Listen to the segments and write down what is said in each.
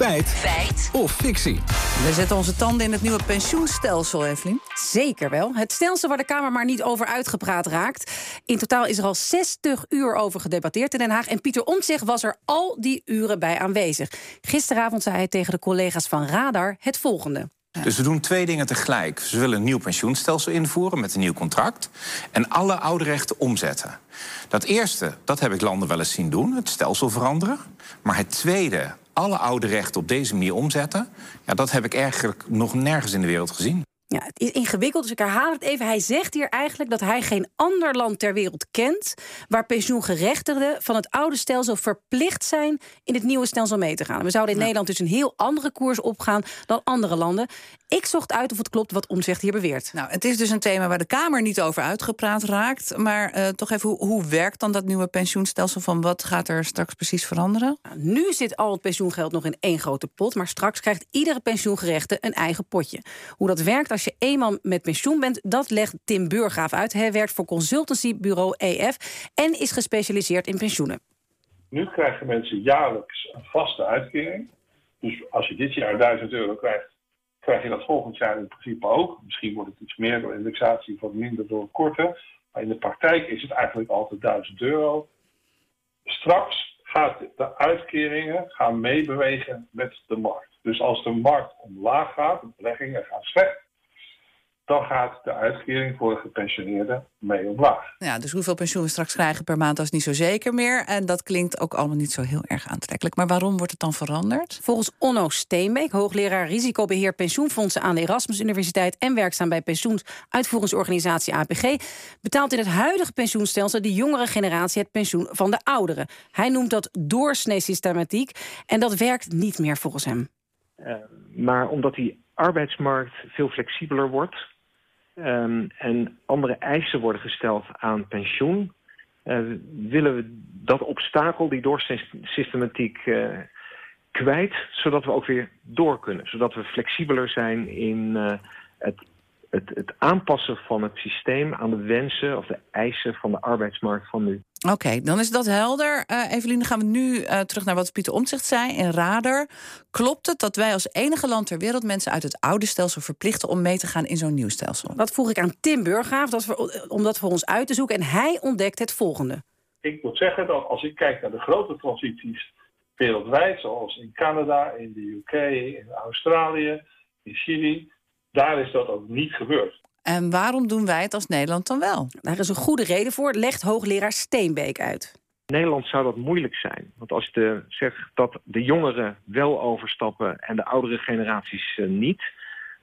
Feit. Feit. Of fictie. We zetten onze tanden in het nieuwe pensioenstelsel, Evelien. Zeker wel. Het stelsel waar de Kamer maar niet over uitgepraat raakt. In totaal is er al 60 uur over gedebatteerd in Den Haag. En Pieter Omtzigt was er al die uren bij aanwezig. Gisteravond zei hij tegen de collega's van Radar het volgende. Dus we doen twee dingen tegelijk. Ze willen een nieuw pensioenstelsel invoeren met een nieuw contract. En alle oude rechten omzetten. Dat eerste, dat heb ik landen wel eens zien doen, het stelsel veranderen. Maar het tweede, alle oude rechten op deze manier omzetten... Ja, dat heb ik eigenlijk nog nergens in de wereld gezien. Ja, het is ingewikkeld, dus ik herhaal het even. Hij zegt hier eigenlijk dat hij geen ander land ter wereld kent... waar pensioengerechtigden van het oude stelsel verplicht zijn... in het nieuwe stelsel mee te gaan. We zouden in Nederland dus een heel andere koers opgaan dan andere landen. Ik zocht uit of het klopt wat Omtzigt hier beweert. Nou, het is dus een thema waar de Kamer niet over uitgepraat raakt. Maar uh, toch even, hoe, hoe, werkt dan dat nieuwe pensioenstelsel? Van wat gaat er straks precies veranderen? Nou, nu zit al het pensioengeld nog in één grote pot... maar straks krijgt iedere pensioengerechte een eigen potje. Hoe dat werkt als je eenmaal met pensioen bent... dat legt Tim Burgraaf uit. Hij werkt voor consultancybureau EF... en is gespecialiseerd in pensioenen. Nu krijgen mensen jaarlijks een vaste uitkering. Dus als je dit jaar 1000 euro krijgt krijg je dat volgend jaar in principe ook. Misschien wordt het iets meer door indexatie, wat minder door korter. Maar in de praktijk is het eigenlijk altijd 1000 euro. Straks gaat de uitkeringen gaan meebewegen met de markt. Dus als de markt omlaag gaat, de beleggingen gaan slecht, dan gaat de uitkering voor de gepensioneerden mee omlaag. Ja, dus hoeveel pensioen we straks krijgen per maand, dat is niet zo zeker meer. En dat klinkt ook allemaal niet zo heel erg aantrekkelijk. Maar waarom wordt het dan veranderd? Volgens Onno Steenbeek, hoogleraar risicobeheer pensioenfondsen aan de Erasmus Universiteit en werkzaam bij pensioensuitvoeringsorganisatie APG, betaalt in het huidige pensioenstelsel de jongere generatie het pensioen van de ouderen. Hij noemt dat doorsnee-systematiek en dat werkt niet meer volgens hem. Uh, maar omdat die arbeidsmarkt veel flexibeler wordt, um, en andere eisen worden gesteld aan pensioen, uh, willen we dat obstakel, die doorsystematiek, uh, kwijt, zodat we ook weer door kunnen. Zodat we flexibeler zijn in uh, het, het, het aanpassen van het systeem aan de wensen of de eisen van de arbeidsmarkt van nu. Oké, dan is dat helder. Uh, Evelien, dan gaan we nu uh, terug naar wat Pieter Omtzigt zei in Radar. Klopt het dat wij als enige land ter wereld mensen uit het oude stelsel verplichten om mee te gaan in zo'n nieuw stelsel? Dat vroeg ik aan Tim Burghaaf dat voor, om dat voor ons uit te zoeken. En hij ontdekt het volgende. Ik moet zeggen dat als ik kijk naar de grote transities wereldwijd, zoals in Canada, in de UK, in Australië, in Chili, daar is dat ook niet gebeurd. En waarom doen wij het als Nederland dan wel? Daar is een goede reden voor, legt hoogleraar Steenbeek uit. In Nederland zou dat moeilijk zijn. Want als je zegt dat de jongeren wel overstappen en de oudere generaties uh, niet...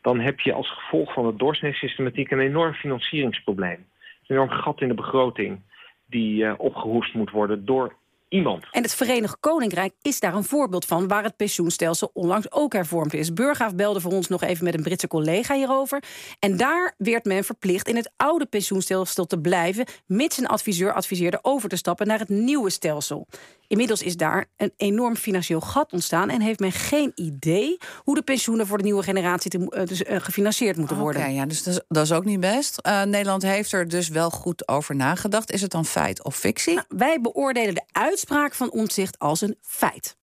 dan heb je als gevolg van de doorsneesystematiek een enorm financieringsprobleem. Een enorm gat in de begroting die uh, opgehoest moet worden door iemand. En het Verenigd Koninkrijk is daar een voorbeeld van... waar het pensioenstelsel onlangs ook hervormd is. Burghaaf belde voor ons nog even met een Britse collega hierover. En daar werd men verplicht in het oude pensioenstelsel te blijven... mits een adviseur adviseerde over te stappen naar het nieuwe stelsel. Inmiddels is daar een enorm financieel gat ontstaan... en heeft men geen idee hoe de pensioenen voor de nieuwe generatie te, uh, dus, uh, gefinancierd moeten worden. Oké, ja, dus dat is, dat is, ook niet best. Uh, Nederland heeft er dus wel goed over nagedacht. Is het dan feit of fictie? Nou, wij beoordelen de uitspraak van Omtzigt als een feit.